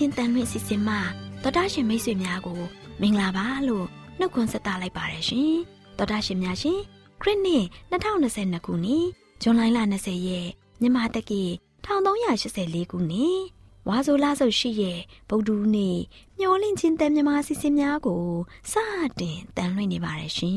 AWR မျော်လင့်ခြင်းတန်လွင့်စီစဉ်မှတော်တာရှင်မိတ်ဆွေများကို မင်္ဂလာပါလို့နှုတ်ခွန်းဆက်သလိုက်ပါတယ်ရှင်တော်တာရှင်များရှင်ခရစ်နှစ်2022ခုနှစ်ဇွန်လ20ရက်မြန်မာတက္ကီ1384ခုနှစ်ဝါဆိုလဆုပ်ရှိရဲ့ဗုဒ္ဓဦးနေ့မျော်လင့်ခြင်းတန်မြမာစီစဉ်များကိုစတင်တန်လွင့်နေပါတယ်ရှင်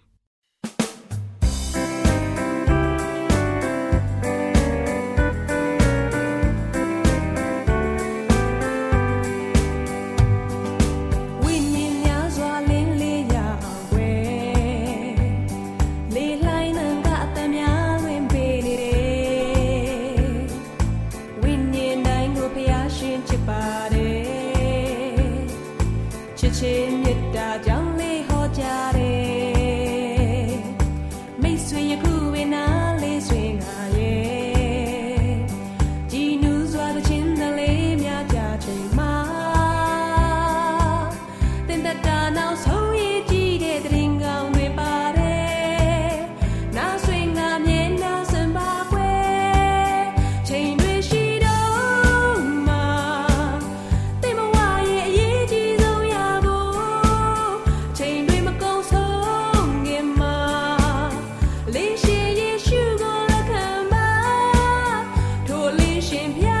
ရှင်ပြ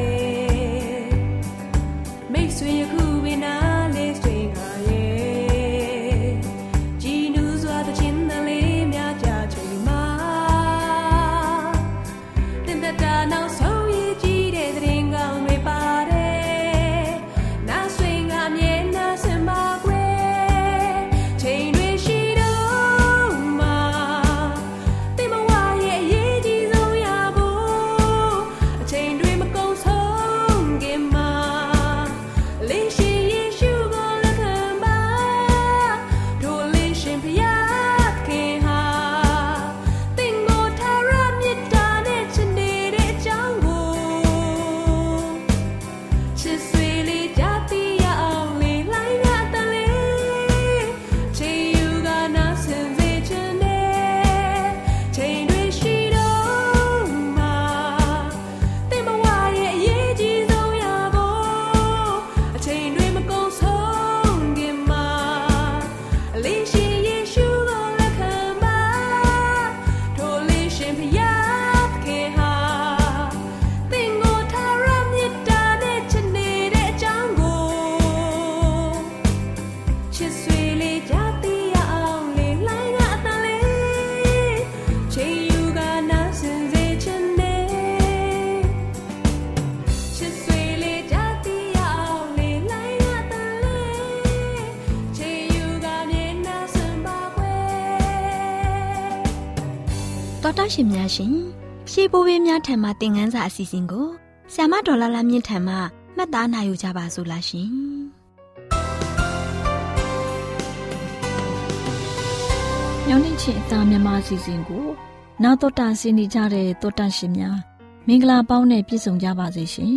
ယ် ရှင်များရှင်ရှေးဘိုးဘေးများထံမှသင်ခန်းစာအစီအစဉ်ကိုဆ iam ဒေါ်လာလာမြင့်ထံမှမှတ်သားနိုင်ယူကြပါစို့လားရှင်ညောင်းနေချင်းအသားမြန်မာအစီအစဉ်ကိုနာတော်တာဆင်းနေကြတဲ့တောတာရှင်များမင်္ဂလာပေါင်းနဲ့ပြည့်စုံကြပါစေရှင်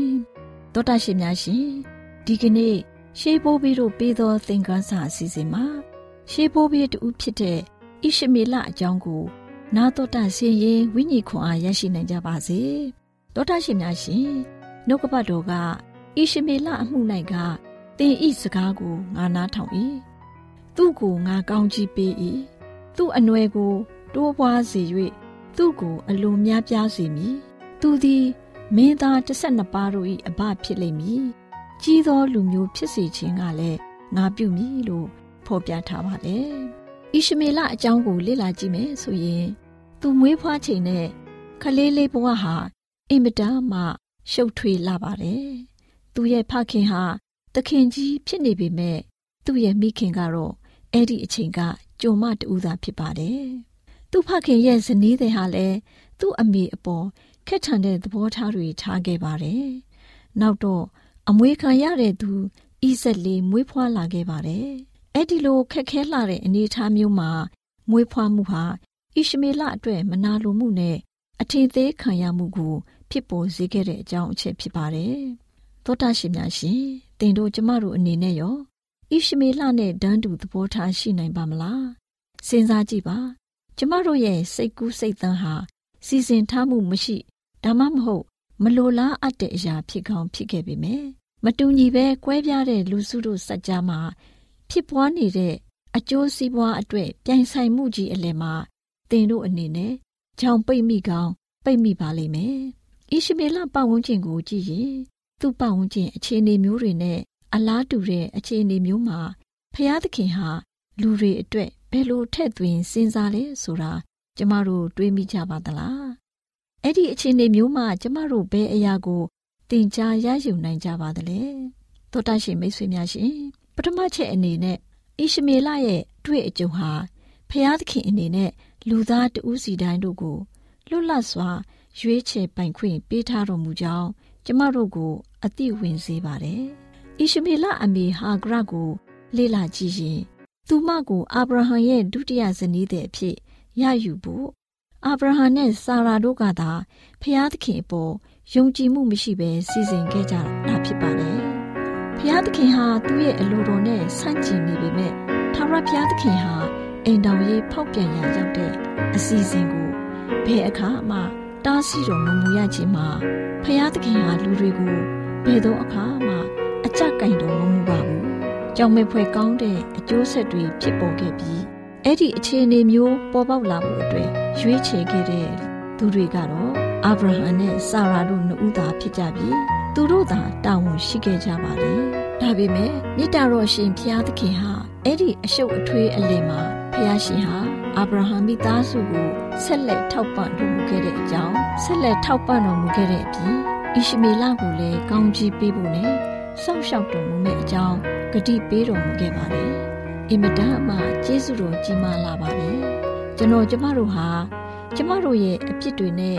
တောတာရှင်များရှင်ဒီကနေ့ရှေးဘိုးဘေးတို့ပေးသောသင်ခန်းစာအစီအစဉ်မှာရှေးဘိုးဘေးတူဖြစ်တဲ့ဣရှမေလအကြောင်းကို နာတော်တာဆင်းရင်ဝိညာဉ်ခွန်အားရရှိနိုင်ကြပါစေတောတာရှင်များရှင်နှုတ်ကပတ်တော်ကဣရှမေလအမှု၌ကသင်ဤစကားကိုငါနားထောင်၏သူ့ကိုငါကောင်းကြီးပေး၏သူ့အနွယ်ကို တိုးပွားစေ၍သူ့ကိုအလိုများပြားစေမည်သူသည်မင်းသား12ပါးတို့၏အဘဖြစ်လိမ့်မည်ကြီးသောလူမျိုးဖြစ်စေခြင်းကလည်းငါပြုမည်လို့ဖော်ပြထားပါတယ်ဣရှမေလအကြောင်းကိုလေ့လာကြည့်မယ်ဆိုရင် သူမွေးဖွားချိန်နဲ့ခလေးလေးဘဝဟာအင်မတန်မှရှုပ်ထွေးလာပါတယ်။သူရဲ့ဖခင်ဟာတခင်ကြီးဖြစ်နေပေမဲ့သူ့ရဲ့မိခင်ကတော့အဲ့ဒီအချိန်ကကြုံမတူတာဖြစ်ပါတယ်။သူ့ဖခင်ရဲ့ဇနီးတဲ့ဟာလည်းသူ့အမေအပေါ်ခက်ထန်တဲ့သဘောထားတွေထားခဲ့ပါတယ်။နောက်တော့အမွေခံရတဲ့သူဣဇက်လေးမွေးဖွားလာခဲ့ပါတယ်။အဲ့ဒီလိုခက်ခဲလာတဲ့အနေအထားမျိုးမှာမွေးဖွားမှုဟာ ဣရှမေလအတွက်မနာလိုမှုနဲ့အထင်သေးခံရမှုကိုဖြစ်ပေါ်စေခဲ့တဲ့အကြောင်းအချက်ဖြစ်ပါတယ်။သောတာရှင်များရှင်တင်တို့ကျမတို့အနေနဲ့ရောဣရှမေလနဲ့ဒန်းတူသဘောထားရှိနိုင်ပါမလား။စဉ်းစားကြည့်ပါ။ကျမတို့ရဲ့စိတ်ကူးစိတ်သန်းဟာစီစဉ်ထားမှုမရှိဒါမှမဟုတ်မလိုလားအပ်တဲ့အရာဖြစ်ကောင်းဖြစ်ခဲ့ပေမယ့်မတူညီပဲကွဲပြားတဲ့လူစုတို့စัจ जा မှာဖြစ်ပွားနေတဲ့အကျိုးစီးပွားအတွေ့ပြိုင်ဆိုင်မှုကြီးအလယ်မှာ တင်တို့အနေနဲ့ကြောင်ပိတ်မိကောင်းပိတ်မိပါလိမ့်မယ်။ဣရှမေလပတ်ဝန်းကျင်ကိုကြည့်ရင်သူ့ပတ်ဝန်းကျင်အခြေအနေမျိုးတွေနဲ့အလားတူတဲ့အခြေအနေမျိုးမှာဖျားသခင်ဟာလူတွေအတွက်ဘယ်လိုထက်သွင်းစဉ်းစားလဲဆိုတာကျမတို့တွေးမိကြပါသလား။အဲ့ဒီအခြေအနေမျိုးမှာကျမတို့ဘယ်အရာကိုသင်ကြားရယူနိုင်ကြပါသလဲ။သောတာရှင်မိတ်ဆွေများရှင်ပထမချက်အနေနဲ့ဣရှမေလရဲ့တွေ့အကြုံဟာဖျားသခင်အနေနဲ့ လူသားတဦးစီတိုင်းတို့ကိုလွတ်လပ်စွာ ရွေးချယ်ပိုင်ခွင့်ပေးထားတော်မူကြောင်းကျမတို့ကို အသိဝင်စေပါတယ်။ဣရှမေလအမေဟာဂရကို လေ့လာကြည့်ရင်သူမကိုအာဗြဟံရဲ့ဒုတိယဇနီးတဲ့အဖြစ်ရယူဖို့အာဗြဟံနဲ့ဆာရာတို့ကသာဖျားသခင်အပေါ်ယုံကြည်မှုမရှိဘဲစီစဉ်ခဲ့ကြတာဖြစ်ပါတယ်။ဖျားသခင်ဟာသူ့ရဲ့အလိုတော်နဲ့ဆန့်ကျင်နေပေမဲ့ထာဝရဘုရားသခင်ဟာ အိမ်တော်ရေးဖောက်ပြန်ရရောက်တဲ့အစီအစဉ်ကိုဘယ်အခါမှတားဆီးတော်မမူရခြင်းမှာဖျားသခင်ဟာလူတွေကိုဘယ်တော့အခါမှအကြက်ကင်တော်မမူပါဘူး။ကြောင်မဲ့ဖွဲ့ကောင်းတဲ့အကျိုးဆက်တွေဖြစ်ပေါ်ခဲ့ပြီးအဲ့ဒီအခြေအနေမျိုးပေါ်ပေါက်လာဖို့အတွက်ရွေးချယ်ခဲ့တဲ့သူတွေကတော့အာဗြဟံနဲ့ဆာရာတို့နှစ်ဦးသာဖြစ်ကြပြီးသူတို့သာတာဝန်ရှိခဲ့ကြပါတယ်။ဒါပေမဲ့မြစ်တာတော်ရှင်ဖျားသခင်ဟာအဲ့ဒီအရှုပ်အထွေးအလင်မှာ ဖျားရှင်ဟာအာဗြဟံမိသားစုကိုဆက်လက်ထောက်ပံ့တော်မူခဲ့တဲ့အကြောင်းဆက်လက်ထောက်ပံ့တော်မူခဲ့တဲ့အပြင်ဣရှမေလကိုလည်းကောင်းချီးပေးဖို့နဲ့စောင့်ရှောက်တော်မူမယ့်အကြောင်းဂတိပေးတော်မူခဲ့ပါတယ်။အင်မတန်မှကျေးဇူးတော်ကြီးမားလာပါတယ်။ကျွန်တော်ကျမတို့ဟာကျမတို့ရဲ့အပြစ်တွေနဲ့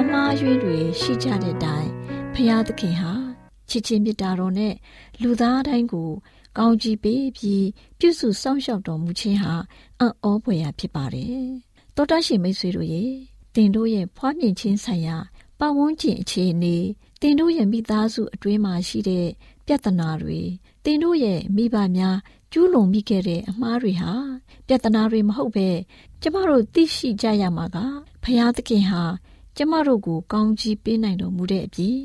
အမှားယွင်းတွေရှိကြတဲ့အတိုင်းဖျားသခင်ဟာချစ်ချင်းမြတ်တာတော်နဲ့လူသားတိုင်းကို ကောင်းကြီးပေးပြီးပြုစုစောင့်ရှောက်တော်မူခြင်းဟာအံ့ဩဖွယ်ရာဖြစ်ပါတယ်။တောတရှိမိတ်ဆွေတို့ရေတင်တို့ရဲ့ဖွားမြင်ခြင်းဆိုင်ရာပတ်ဝန်းကျင်အခြေအနေတင်တို့ရဲ့မိသားစုအတွင်းမှာရှိတဲ့ပြဿနာတွေတင်တို့ရဲ့မိဘများကျူးလွန်မိခဲ့တဲ့အမှားတွေဟာပြဿနာတွေမဟုတ်ပဲကျမတို့သိရှိကြရမှာကဖရာသခင်ဟာကျမတို့ကိုကောင်းကြီးပေးနိုင်တော်မူတဲ့အပြင်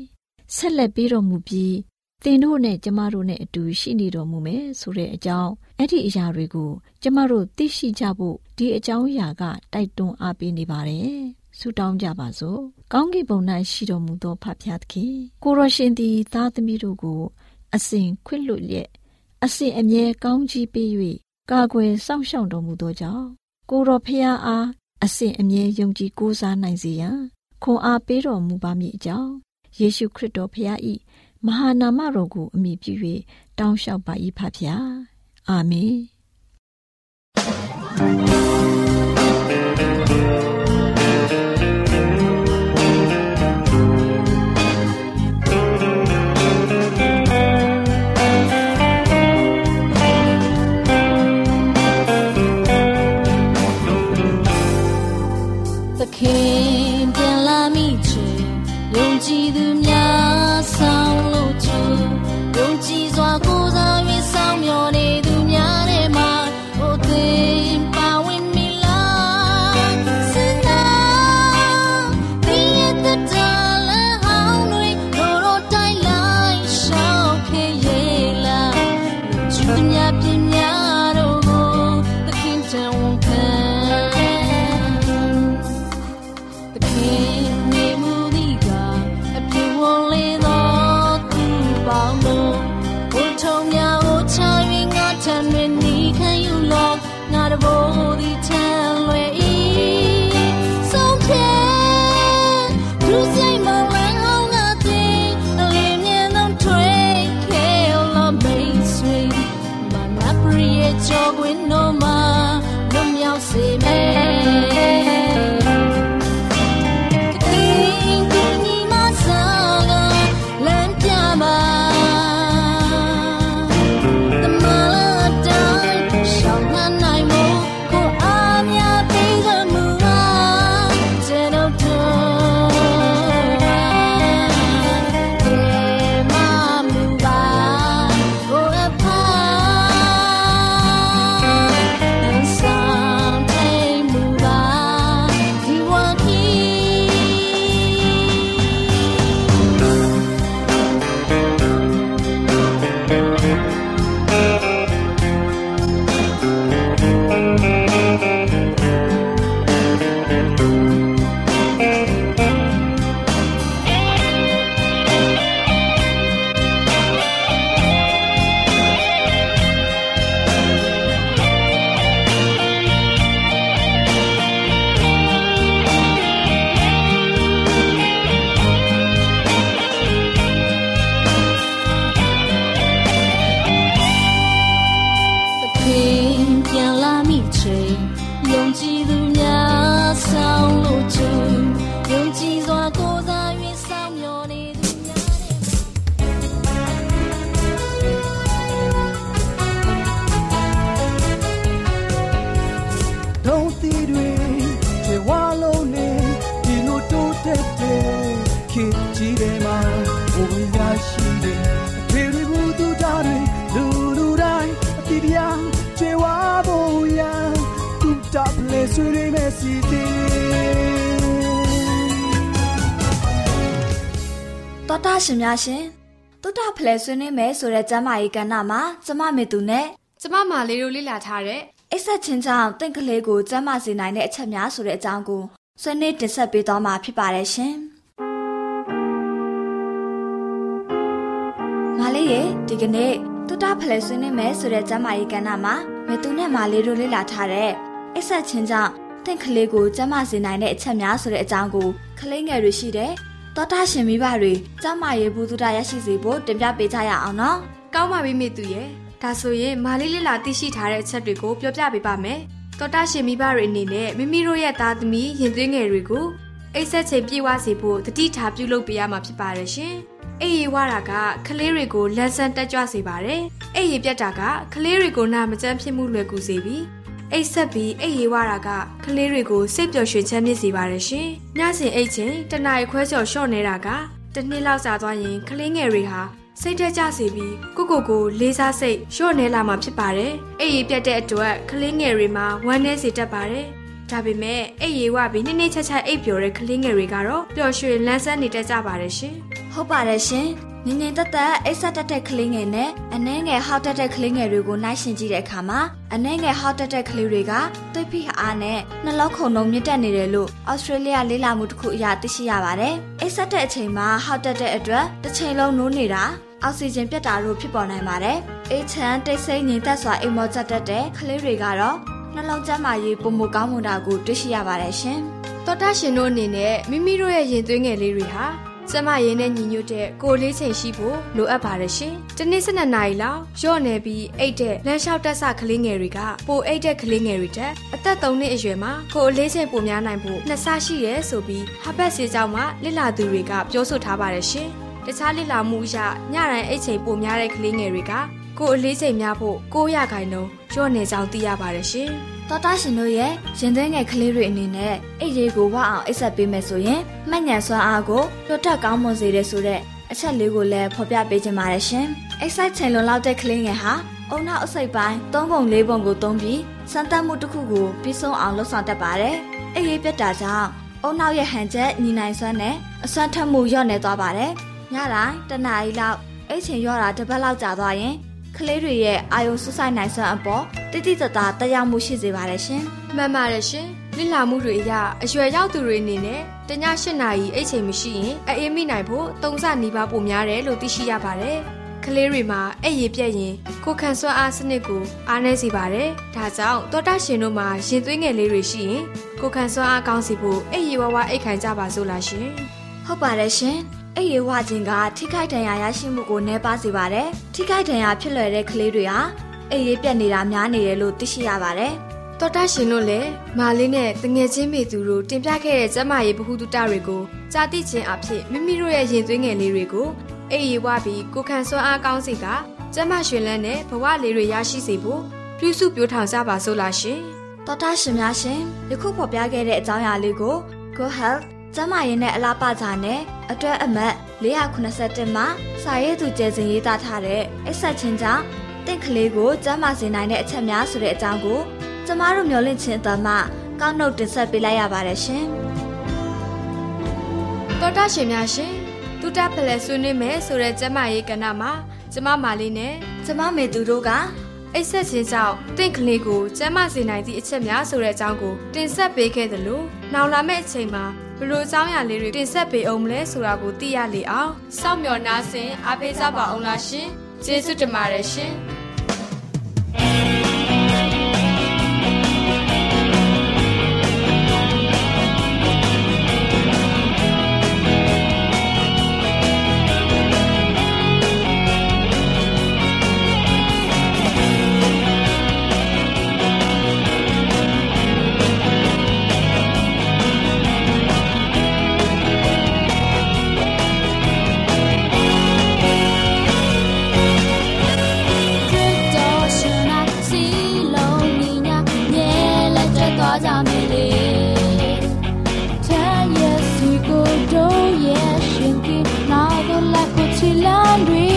ဆက်လက်ပေးတော်မူပြီး သင်တို့နဲ့ကျမတို့နဲ့အတူရှိနေတော်မူမယ်ဆိုတဲ့အကြောင်းအဲ့ဒီအရာတွေကို ကျမတို့သိရှိကြဖို့ဒီအကြောင်းအရာကတိုက်တွန်းအားပေးနေပါတယ်ဆုတောင်းကြပါစို့ကောင်းကင်ဘုံ၌ရှိတော်မူသောဖဖျားသခင်ကိုရရှင်သည်သားသမီးတို့ကို အစဉ်ခွင့်လွတ်လျက်အစဉ်အမြဲကောင်းကြီးပေး၍ကာကွယ်စောင့်ရှောက်တော်မူသောကြောင့်ကိုတော်ဖျားအားအစဉ်အမြဲယုံကြည်ကိုးစားနိုင်စေရန်ခွန်အားပေးတော်မူပါမည်အကြောင်းယေရှုခရစ်တော်ဖျား၏ မဟာနာမတော်ကိုအမိပြု၍တောင်းလျှောက်ပါ၏ဖဖျားအာမင် များရှင်တုတ္တဖလဲဆွေးနွေးမယ်ဆိုတဲ့ကျမ်းမာရေးကဏ္ဍမှာကျမမေသူနဲ့ကျမမာလေးတို့လေ့လာထားတဲ့အိဆက်ချင်းချောင်းတင့်ကလေးကိုကျမ်းမာစေနိုင်တဲ့အချက်များဆိုတဲ့အကြောင်းကိုဆွေးနွေးတင်ဆက်ပေးသွားမှာဖြစ်ပါတယ်ရှင်။မာလေးရဲ့ဒီကနေ့တုတ္တဖလဲဆွေးနွေးမယ်ဆိုတဲ့ကျမ်းမာရေးကဏ္ဍမှာမေသူနဲ့မာလေးတို့လေ့လာထားတဲ့အိဆက်ချင်းချောင်းတင့်ကလေးကိုကျမစေနိုင်တဲ့အချက်များဆိုတဲ့အကြောင်းကိုကလေးငယ်တွေရှိတဲ့ တောတာရှင်မိဘတွေကျမရေးဘူးသူတာရရှိစေဖို့တင်ပြပေးကြရအောင်နော်။ကောင်းပါပြီမိသူရဲ့။ဒါဆိုရင်မာလေးလေးလာသိရှိထားတဲ့အချက်တွေကိုပြောပြပေးပါမယ်။တောတာရှင်မိဘတွေအနေနဲ့မိမိတို့ရဲ့သားသမီးရင်သွေးငယ်တွေကိုအိတ်ဆက်ချိန်ပြေးဝစေဖို့တတိထားပြုလုပ်ပေးရမှာဖြစ်ပါတယ်ရှင်။အေးရီဝါတာကကလေးတွေကိုလက်ဆန်းတက်ကြွစေပါတယ်။အေးရီပြတ်တာကကလေးတွေကိုနာမကျန်းဖြစ်မှုလွယ်ကူစေပြီး အိတ်ဆက်ပြီးအိတ်ရေးဝတာကကလေးတွေကိုစိတ်ပျော်ရွှင်ချမ်းမြေ့စေပါတယ်ရှင်။ညစဉ်အိတ်ချင်းတန ਾਈ ခွဲကျော်လျှော့နေတာကတစ်နှစ်လောက်ကြာသွားရင်ကလေးငယ်တွေဟာစိတ်ထက်ကြစေပြီးကိုကိုကိုလေးစားစိတ်လျှော့နေလာမှာဖြစ်ပါတယ်။အိတ်ရေးပြတ်တဲ့အတွက်ကလေးငယ်တွေမှာဝမ်းနည်းစေတတ်ပါတယ်။ဒါပေမဲ့အိတ်ရေးဝပြီးနှိမ့်နှိမ့်ချက်ချက်အိတ်ပျော်တဲ့ကလေးငယ်တွေကတော့ပျော်ရွှင်လန်းဆန်းနေတတ်ကြပါတယ်ရှင်။ဟုတ်ပါတယ်ရှင်။ ငငယ်တက်တက်အိတ်ဆက်တက်တဲ့ကလေးငယ်နဲ့အနှဲငယ်ဟောက်တက်တဲ့ကလေးငယ်တွေကိုနှိုင်းယှဉ်ကြည့်တဲ့အခါမှာအနှဲငယ်ဟောက်တက်တဲ့ကလေးတွေကသွေးဖိအားနဲ့နှလုံးခုန်နှုံမြင့်တက်နေတယ်လို့ဩစတြေးလျလေ့လာမှုတစ်ခုအရသိရှိရပါတယ်။အိတ်ဆက်တဲ့အချိန်မှာဟောက်တက်တဲ့အတွက်တစ်ချိန်လုံးနိုးနေတာအောက်ဆီဂျင်ပြတ်တာတို့ဖြစ်ပေါ်နိုင်ပါတယ်။အိတ်ချမ်းတိတ်ဆိတ်ငြိမ်သက်စွာအိမ်မောကျတက်တဲ့ကလေးတွေကတော့နှလုံးကျန်းမာရေးပုံမကောင်းမွန်တာကိုတွေ့ရှိရပါတယ်ရှင်။သောတာရှင်တို့အနေနဲ့မိမိတို့ရဲ့ရင်သွေးငယ်လေးတွေဟာ ကျမရင်းနဲ့ညီညွတ်တဲ့ကိုလေးချိန်ရှိဖို့လိုအပ်ပါတယ်ရှင်။ဒီနေ့12နာရီလောက်ရော့နေပြီးအိတ်တဲ့လမ်းလျှောက်တက်ဆကလေးငယ်တွေကပိုအိတ်တဲ့ကလေးငယ်တွေတက်အသက်3နှစ်အရွယ်မှာကိုအလေးချိန်ပိုများနိုင်ဖို့နှစ်ဆရှိရဲဆိုပြီးဟာဘတ်ဆေးကြောင့်မှလစ်လာသူတွေကပြောဆိုထားပါတယ်ရှင်။တခြားလစ်လာမှုအရညတိုင်းအိတ်ချိန်ပိုများတဲ့ကလေးငယ်တွေကကိုအလေးချိန်များဖို့900ခိုင်နှုန်းကျော့နေကြောင်းသိရပါတယ်ရှင်။ တော်တာရှင်တို့ရဲ့ရင်သွေးငယ်ကလေးတွေအနေနဲ့အိတ်ရေးကိုဝအောင်အိတ်ဆက်ပေးမယ်ဆိုရင်မှတ်ဉာဏ်စွမ်းအားကိုလွတ်တက်ကောင်းမွန်စေတဲ့ဆိုတဲ့အချက်လေးကိုလည်းဖော်ပြပေးခြင်းပါတယ်ရှင်။အိတ်ဆက်ချိန်လွန်လောက်တဲ့ကလေးငယ်ဟာအုံနောက်အစိပ်ပိုင်း၃ပုံ၄ပုံကိုသုံးပြီးစမ်းသပ်မှုတစ်ခုကိုပြီးဆုံးအောင်လုပ်ဆောင်တတ်ပါတယ်။အိတ်ရေးပြတ်တာကြောင့်အုံနောက်ရဲ့ဟန်ချက်ညီနိုင်စွမ်းနဲ့အစွမ်းထက်မှုလျော့နေသွားပါတယ်။ညတိုင်းတနားရီလောက်အိတ်ချိန်လျော့တာတစ်ပတ်လောက်ကြာသွားရင် ကလေးတွေရဲ့အာယုံစူးစိုက်နိုင်စွမ်းအပေါ်တိတိတသားတက်ရောက်မှုရှိစေပါတယ်ရှင်။မှန်ပါတယ်ရှင်။လိလာမှုတွေအရအရွယ်ရောက်သူတွေအနေနဲ့တည၈နာရီအိတ်ချိန်မရှိရင်အေးမိနိုင်ဖို့သုံးဆနီးပါးပိုများတယ်လို့သိရှိရပါတယ်။ကလေးတွေမှာအဲ့ရည်ပြက်ရင်ကိုခံစွမ်းအားစနစ်ကိုအားနည်းစေပါတယ်။ဒါကြောင့်သောတာရှင်တို့မှာရင်သွေးငယ်လေးတွေရှိရင်ကိုခံစွမ်းအားကောင်းစီဖို့အဲ့ရည်ဝဝအိတ်ခိုင်ကြပါစို့လားရှင်။ဟုတ်ပါတယ်ရှင်။ အဲ့ရည်ဝခြင်းကထိခိုက်ဒဏ်ရာရရှိမှုကိုနှဲပါစေပါတယ်။ထိခိုက်ဒဏ်ရာဖြစ်လွယ်တဲ့ကလေးတွေဟာအဲ့ရည်ပြက်နေတာများနေတယ်လို့သိရှိရပါတယ်။တော်တာရှင်တို့လည်းမာလေးနဲ့တငယ်ချင်းမိသူတို့တင်ပြခဲ့တဲ့ကျမရေးဗဟုသုတတွေကိုကြားသိခြင်းအဖြစ်မိမိတို့ရဲ့ရင်သွေးငယ်လေးတွေကိုအိပ်ရီဝပြီးကိုခံစွမ်းအားကောင်းစီကကျမရွှင်လန်းနဲ့ဘဝလေးတွေရရှိစေဖို့ပြုစုပြောထောင်ကြပါစို့လားရှင်။တော်တာရှင်များရှင်ယခုဖော်ပြခဲ့တဲ့အကြောင်းအရာလေးကို Go Health ကျမရင်နဲ့အလားပါကြနဲ့အတွဲအမတ်481မှာစာရေးသူကျယ်စင်ရေးသားထားတဲ့အိဆက်ချင်းကြောင့်တင့်ကလေးကိုကျမစေနိုင်တဲ့အချက်များဆိုတဲ့အကြောင်းကိုကျမတို့မျှဝင့်ခြင်းအသံမှကောက်နှုတ်တင်ဆက်ပေးလိုက်ရပါတယ်ရှင်။တော်တာရှင်များရှင်တူတာဖလဲဆွေးနွေးမယ်ဆိုတဲ့ကျမရေးကဏ္ဍမှာကျမမာလေးနဲ့ကျမမေသူတို့ကအိတ်ဆက်ခြင်းကြောင့်တင့်ကလေးကိုကျမ်းမာစေနိုင်သည့်အချက်များဆိုတဲ့အကြောင်းကိုတင်ဆက်ပေးခဲ့သလိုနောက်လာမယ့်အချိန်မှာဘလို့အကြောင်းအရာလေးတွေတင်ဆက်ပေးအောင်မလဲဆိုတာကိုသိရလေအောင်စောင့်မျှော်နားဆင်အားပေးကြပါအောင်လားရှင်ကျေးဇူးတင်ပါတယ်ရှင် ရှိ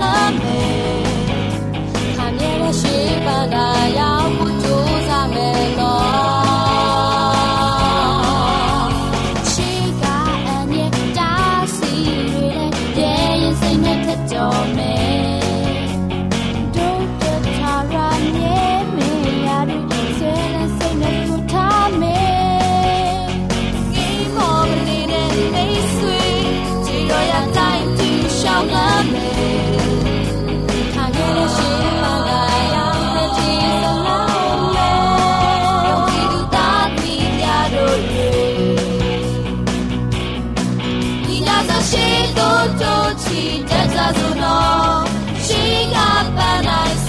တတ် ကြစို့နော်ရှိကပန်းတိုင်း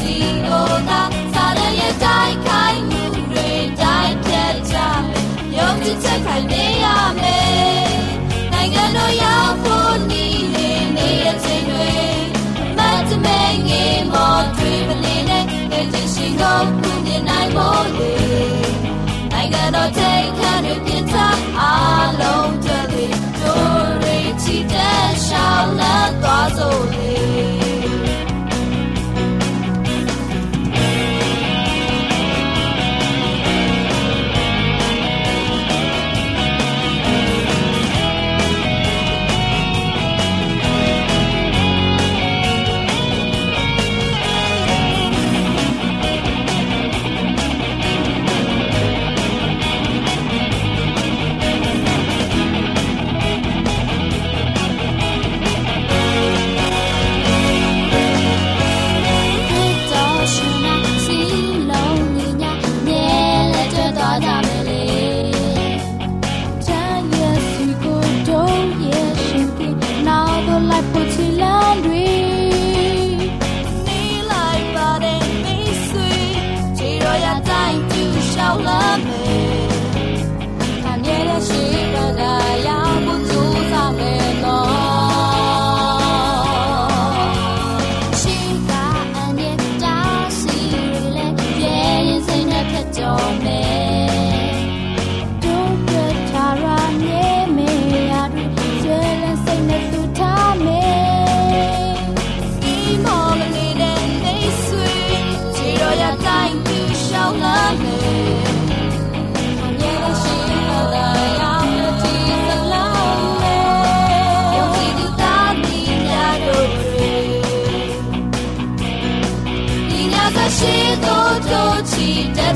စီကိုသာရှင်ကိုခုမြင်နိုင်မို့လေ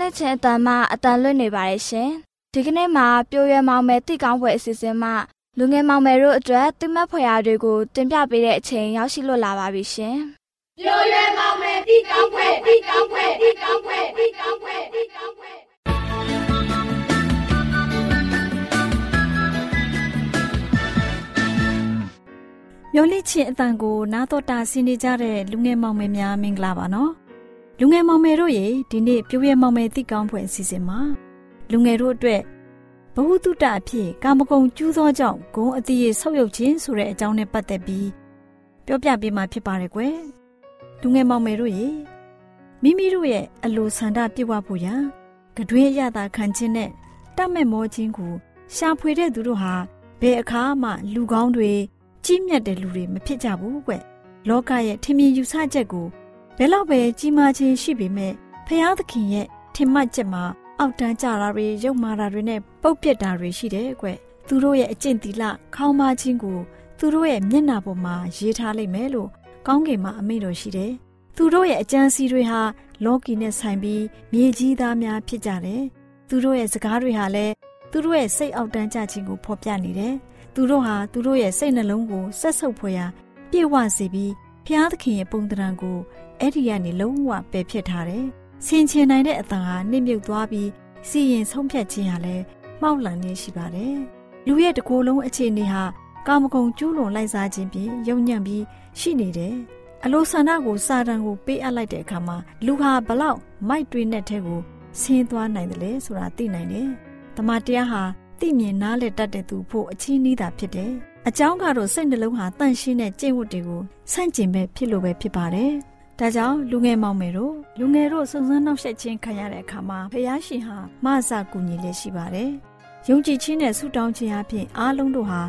လေညောင်းလက်ချင်းအတန်မှအတန်လွတ်နေပါတယ်ရှင်ဒီကနေ့မှာပြိုရွယ်မောင်မယ်တိကောင်းပွဲအစီအစဉ်မှာလူငယ်မောင်မယ်တို့အတွက်တိမတ်ဖွယ်ရာတွေကိုတင်ပြပေးတဲ့အချိန်ရောက်ရှိလို့လာပါပြီရှင်ပြိုရွယ်မောင်မယ်တိကောင်းပွဲတိကောင်းပွဲတိကောင်းပွဲတိကောင်းပွဲတိကောင်းပွဲမျောလင့်ချင်းအတန်ကိုနားတော်တာဆင်းနေကြတဲ့လူငယ်မောင်မယ်များမင်္ဂလာပါနော် လူငယ်မောင်မယ်တို့ရေဒီနေ့ပြိုးရဲမောင်မယ်တိကောင်းဖွယ်အစီအစဉ်မှာလူငယ်တို့အတွက်ဘဝတုတ္တအဖြစ်ကာမဂုဏ်ကျူးသောကြောင့်ဂုံအတိရေဆောက်ရုပ်ခြင်းဆိုတဲ့အကြောင်းနဲ့ပတ်သက်ပြီးပြောပြပေးမှာဖြစ်ပါတယ်ကွယ်လူငယ်မောင်မယ်တို့ရေမိမိတို့ရဲ့အလိုဆန္ဒပြည့်ဝဖို့ရန်ကတွင်းရတာခံခြင်းနဲ့တတ်မဲ့မောခြင်းကိုရှာဖွေတဲ့သူတို့ဟာဘယ်အခါမှလူကောင်းတွေကြီးမြတ်တဲ့လူတွေမဖြစ်ကြဘူးကွလောကရဲ့ထင်မြင်ယူဆချက်ကို ဘယ်လောက်ပဲကြီးမားခြင်းရှိပေမဲ့ဖျားသခင်ရဲ့ထင်မှတ်ချက်မှာအောက်တန်းကြတာတွေရုပ်မာတာတွေနဲ့ပုတ်ပြက်တာတွေရှိတယ်ကွသူတို့ရဲ့အကျင့်တီလခေါင်းမခြင်းကိုသူတို့ရဲ့မျက်နှာပေါ်မှာရေးထားလိုက်မယ်လို့ကောင်းကင်မှာအမိန့်တော်ရှိတယ်သူတို့ရဲ့အကြံစီတွေဟာလောကီနဲ့ဆိုင်ပြီးမြေကြီးသားများဖြစ်ကြတယ်သူတို့ရဲ့စကားတွေဟာလည်းသူတို့ရဲ့စိတ်အောက်တန်းကြခြင်းကိုဖော်ပြနေတယ်သူတို့ဟာသူတို့ရဲ့စိတ်နှလုံးကိုဆက်ဆုပ်ဖွယ်ရာပြည့်ဝစေပြီးဖျားသခင်ရဲ့ပုံသဏ္ဍာန်ကို အဲ့ဒီကနေလုံးဝပယ်ဖြစ်ထားတယ်။ဆင်ခြင်နိုင်တဲ့အတန်ဟာနှိမ့်မြုပ်သွားပြီးစီရင်ဆုံးဖြတ်ခြင်းဟာလည်းမှောက်လန့်နေရှိပါတယ်။လူရဲ့တကိုယ်လုံးအခြေအနေဟာကာမဂုဏ်ကျူးလွန်လိုက်စားခြင်းဖြင့်ယုံညံ့ပြီးရှိနေတယ်။အလိုဆန္ဒကိုစာတန်ကိုပေးအပ်လိုက်တဲ့အခါမှာလူဟာဘလောက်မိုက်တွေးတဲ့ထဲကိုဆင်းသွားနိုင်တယ်လေဆိုတာသိနိုင်တယ်။တမန်တရားဟာသိမြင်နားလည်တတ်တဲ့သူဖို့အချင်းနီးတာဖြစ်တယ်။အကြောင်းကတော့စိတ်နှလုံးဟာတန့်ရှင်းတဲ့ကျင့်ဝတ်တွေကိုဆန့်ကျင်ပဲဖြစ်လို့ပဲဖြစ်ပါတယ်။ ဒါကြောင့်လူငယ်မောင်မယ်တို့လူငယ်တို့စုံစမ်းနှောက်ယှက်ခြင်းခံရတဲ့အခါမှာဖယားရှင်ဟာမဆာကူညီလေးရှိပါတယ်။ယုံကြည်ခြင်းနဲ့ဆုတောင်းခြင်းအပြင်အားလုံးတို့ဟာ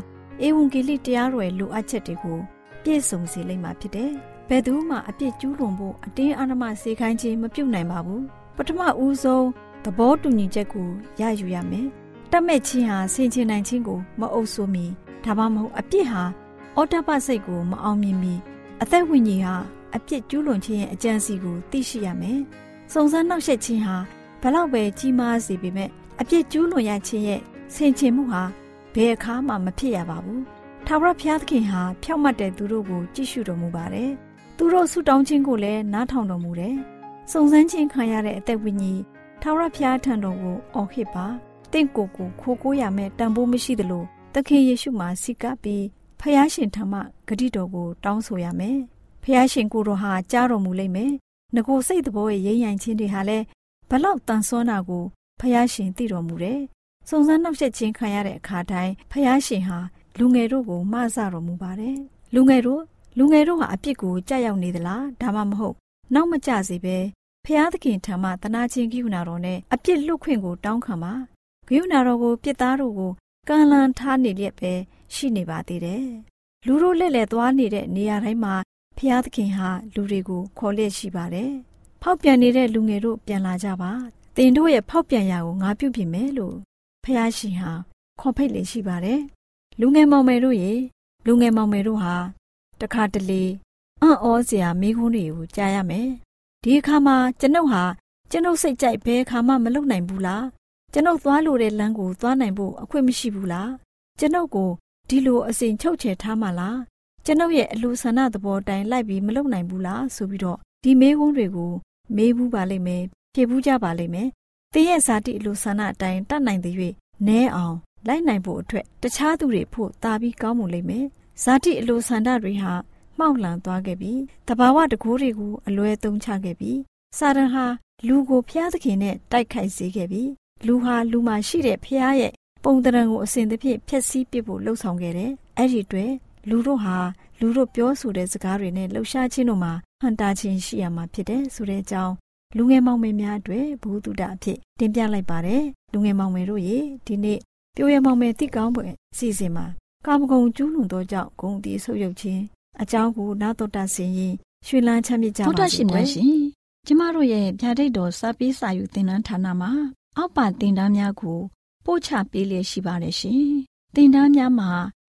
ဧဝံဂေလိတရားတော်ရဲ့လိုအပ်ချက်တွေကိုပြည့်စုံစေလိမ့်မှာဖြစ်တယ်။ဘယ်သူမှအပြစ်ကျူးလွန်ဖို့အတင်းအဓမ္မစေခိုင်းခြင်းမပြုနိုင်ပါဘူး။ပထမဦးဆုံးသဘောတူညီချက်ကိုရယူရမယ်။တတ်မဲ့ခြင်းဟာဆင်ခြင်နိုင်ခြင်းကိုမအုပ်ဆိုးမီဒါမှမဟုတ်အပြစ်ဟာအော်တပစိတ်ကိုမအောင်မြင်မီအသက်ဝိညာဉ်ဟာ အပြစ်ကျူးလွန်ခြင်းရဲ့အကြံစီကိုသိရှိရမယ်။စုံစမ်းနှောက်ယှက်ခြင်းဟာဘလောက်ပဲကြီးမားစေပေမဲ့အပြစ်ကျူးလွန်ရခြင်းရဲ့ဆင်ခြင်မှုဟာဘယ်အခါမှမဖြစ်ရပါဘူး။ထာဝရဘုရားသခင်ဟာဖြောက်မှတ်တဲ့သူတို့ကိုကြည့်ရှုတော်မူပါတယ်။သူတို့ဆုတောင်းခြင်းကိုလည်းနားထောင်တော်မူတယ်။စုံစမ်းခြင်းခံရတဲ့အသက်ဝိညာဉ်ထာဝရဘုရားထံတော်ကိုအော်ဟစ်ပါ။တင့်ကိုယ်ကိုခိုးကိုးရမယ်တန်ဖိုးမရှိသလိုသခင်ယေရှုမှာစိကပ်ပြီးဖယားရှင်ထံမှဂတိတော်ကိုတောင်းဆိုရမယ်။ ဖယားရှင်ကိုတော်ဟာကြားတော်မူလိမ့်မယ်။ငကိုစိတ်တော်ရဲ့ရိမ့်ရိုင်ခြင်းတွေဟာလည်းဘလောက်တန်ဆွမ်းတာကိုဖယားရှင်သိတော်မူတယ်။စုံစမ်းနှောက်ယှက်ခြင်းခံရတဲ့အခါတိုင်းဖယားရှင်ဟာလူငယ်တို့ကိုမဆတော်မူပါတယ်။လူငယ်တို့လူငယ်တို့ဟာအပြစ်ကိုကြောက်ရောက်နေသလားဒါမှမဟုတ် နောက်မကျစေပဲဖျားသခင်ထံမှတနာချင်းကိူနာတော်နဲ့အပြစ်လွတ်ခွင့်ကိုတောင်းခံပါဂယုဏတော်ကိုပြစ်သားတို့ကိုကန့်လန့်ထားနေလျက်ပဲရှိနေပါသေးတယ်။လူတို့လက်လက်သွားနေတဲ့နေရာတိုင်းမှာ ဖျားသခင်ဟာလူတွေကိုခေါ်လျက်ရှိပါတယ်။ဖောက်ပြန်နေတဲ့လူငယ်တို့ပြန်လာကြပါ။တင်တို့ရဲ့ဖောက်ပြန်ရာကိုငါပြုပြင်မယ်လို့ဖျားရှင်ဟာခေါ်ဖိတ်လေရှိပါတယ်။လူငယ်မောင်မယ်တို့ရေလူငယ်မောင်မယ်တို့ဟာတခါတလေအံ့ဩစရာမိခွန်းတွေကိုကြားရမယ်။ဒီအခါမှာကျွန်ုပ်ဟာကျွန်ုပ်စိတ်ကြိုက်ဘဲအခါမှမလုပ်နိုင်ဘူးလားကျွန်ုပ်သွားလို့တဲ့လမ်းကိုသွားနိုင်ဖို့အခွင့်မရှိဘူးလားကျွန်ုပ်ကိုဒီလိုအစဉ်ချုပ်ချယ်ထားမှလား ကျွန်ုပ်ရဲ့အလိုဆန္ဒသဘောတိုင်းလိုက်ပြီးမလုပ်နိုင်ဘူးလားဆိုပြီးတော့ဒီမေးခွန်းတွေကိုမေးဘူးပါလိမ့်မယ်ဖြေဘူးကြပါလိမ့်မယ်သင်ရဲ့ဇာတိအလိုဆန္ဒအတိုင်းတတ်နိုင်တဲ့၍နဲအောင်လိုက်နိုင်ဖို့အတွက်တခြားသူတွေဖို့တာပြီးကောင်းမှုလိမ့်မယ်ဇာတိအလိုဆန္ဒတွေဟာမှောက်လန်သွားခဲ့ပြီးတဘာဝတကိုးတွေကိုအလွဲသုံးချခဲ့ပြီးစာရန်ဟာလူကိုဖျားသခင်နဲ့တိုက်ခိုက်စေခဲ့ပြီးလူဟာလူမှာရှိတဲ့ဖះရဲ့ပုံတရံကိုအစဉ်သဖြင့်ဖျက်ဆီးပစ်ဖို့လှုံ့ဆော်ခဲ့တယ်။အဲ့ဒီအတွက် လူတို့ဟာလူတို့ပြောဆိုတဲ့စကားတွေနဲ့လှုပ်ရှားခြင်းတို့မှာဟန်တာခြင်းရှိရမှာဖြစ်တယ်ဆိုတဲ့အကြောင်းလူငယ်မောင်မယ်များအတွက်ဘုသူတအဖြစ်တင်ပြလိုက်ပါတယ်။လူငယ်မောင်မယ်တို့ရေဒီနေ့ပြိုးရမောင်မယ်တိကောင်းပွဲအစီအစဉ်မှာကာမဂုဏ်ကျူးလွန်သောကြောင့်ဂုံတီဆုပ်ယုပ်ခြင်းအကြောင်းကိုနာတော်တာဆင်ရင်ရွှေလန်းချမ်းမြေ့ကြပါစေ။ဘုရားရှင်များရှင်ကျမတို့ရဲ့ဗျာဒိတ်တော်စပေးစာယူသင်တန်းဌာနမှာ အောက်ပါတင်ဒားများကိုပို့ချပေးလျက်ရှိပါတယ်ရှင်။သင်တန်းများမှာ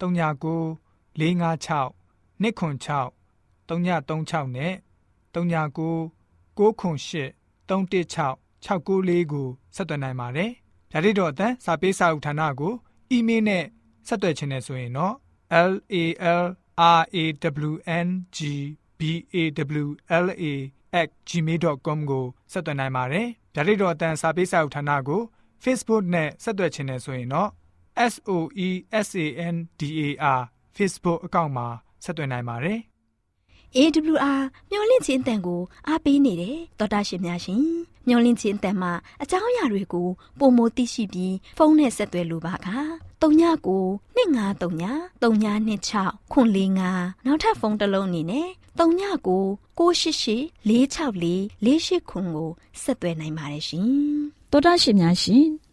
39 656 296 336နဲ့39 98 316 694ကိုဆက်သွယ်နိုင်ပါတယ်ဗျာတိတော်အတန်းစာပေးစာယူဌာနကိုအီးမေးလ်နဲ့ဆက်သွယ်ခြင်းနဲ့ဆိုရင်တော့ l a l r a w n g b a w l a @gmail.com ကိုဆက်သွင်းနိုင်ပါတယ်။ဗျာဒိတ်တော်အတန်းစာပေးစာဥထာဏာကို Facebook နဲ့ဆက်သွယ်ခြင်းနဲ့ဆိုရင်တော့ SOESANDAR Facebook အကောင့်မှာဆက်သွင်းနိုင်ပါတယ်။ AWR မျော်လင့်ခြင်းအတန်ကိုအားပေးနေတယ်တော်တာရှင်များရှင်မျော်လင့်ခြင်းအတန်မှာအကြောင်းအရာတွေကိုပုံမသိရှိပြီးဖုန်းနဲ့ဆက်သွယ်လိုပါက39 2939 3926ခွန်45နောက်ထပ်ဖုန်းတစ်လုံးအနေနဲ့39 688 464 48ခွန်ကိုဆက်သွယ်နိုင်ပါတယ်ရှင်တော်တာရှင်များရှင်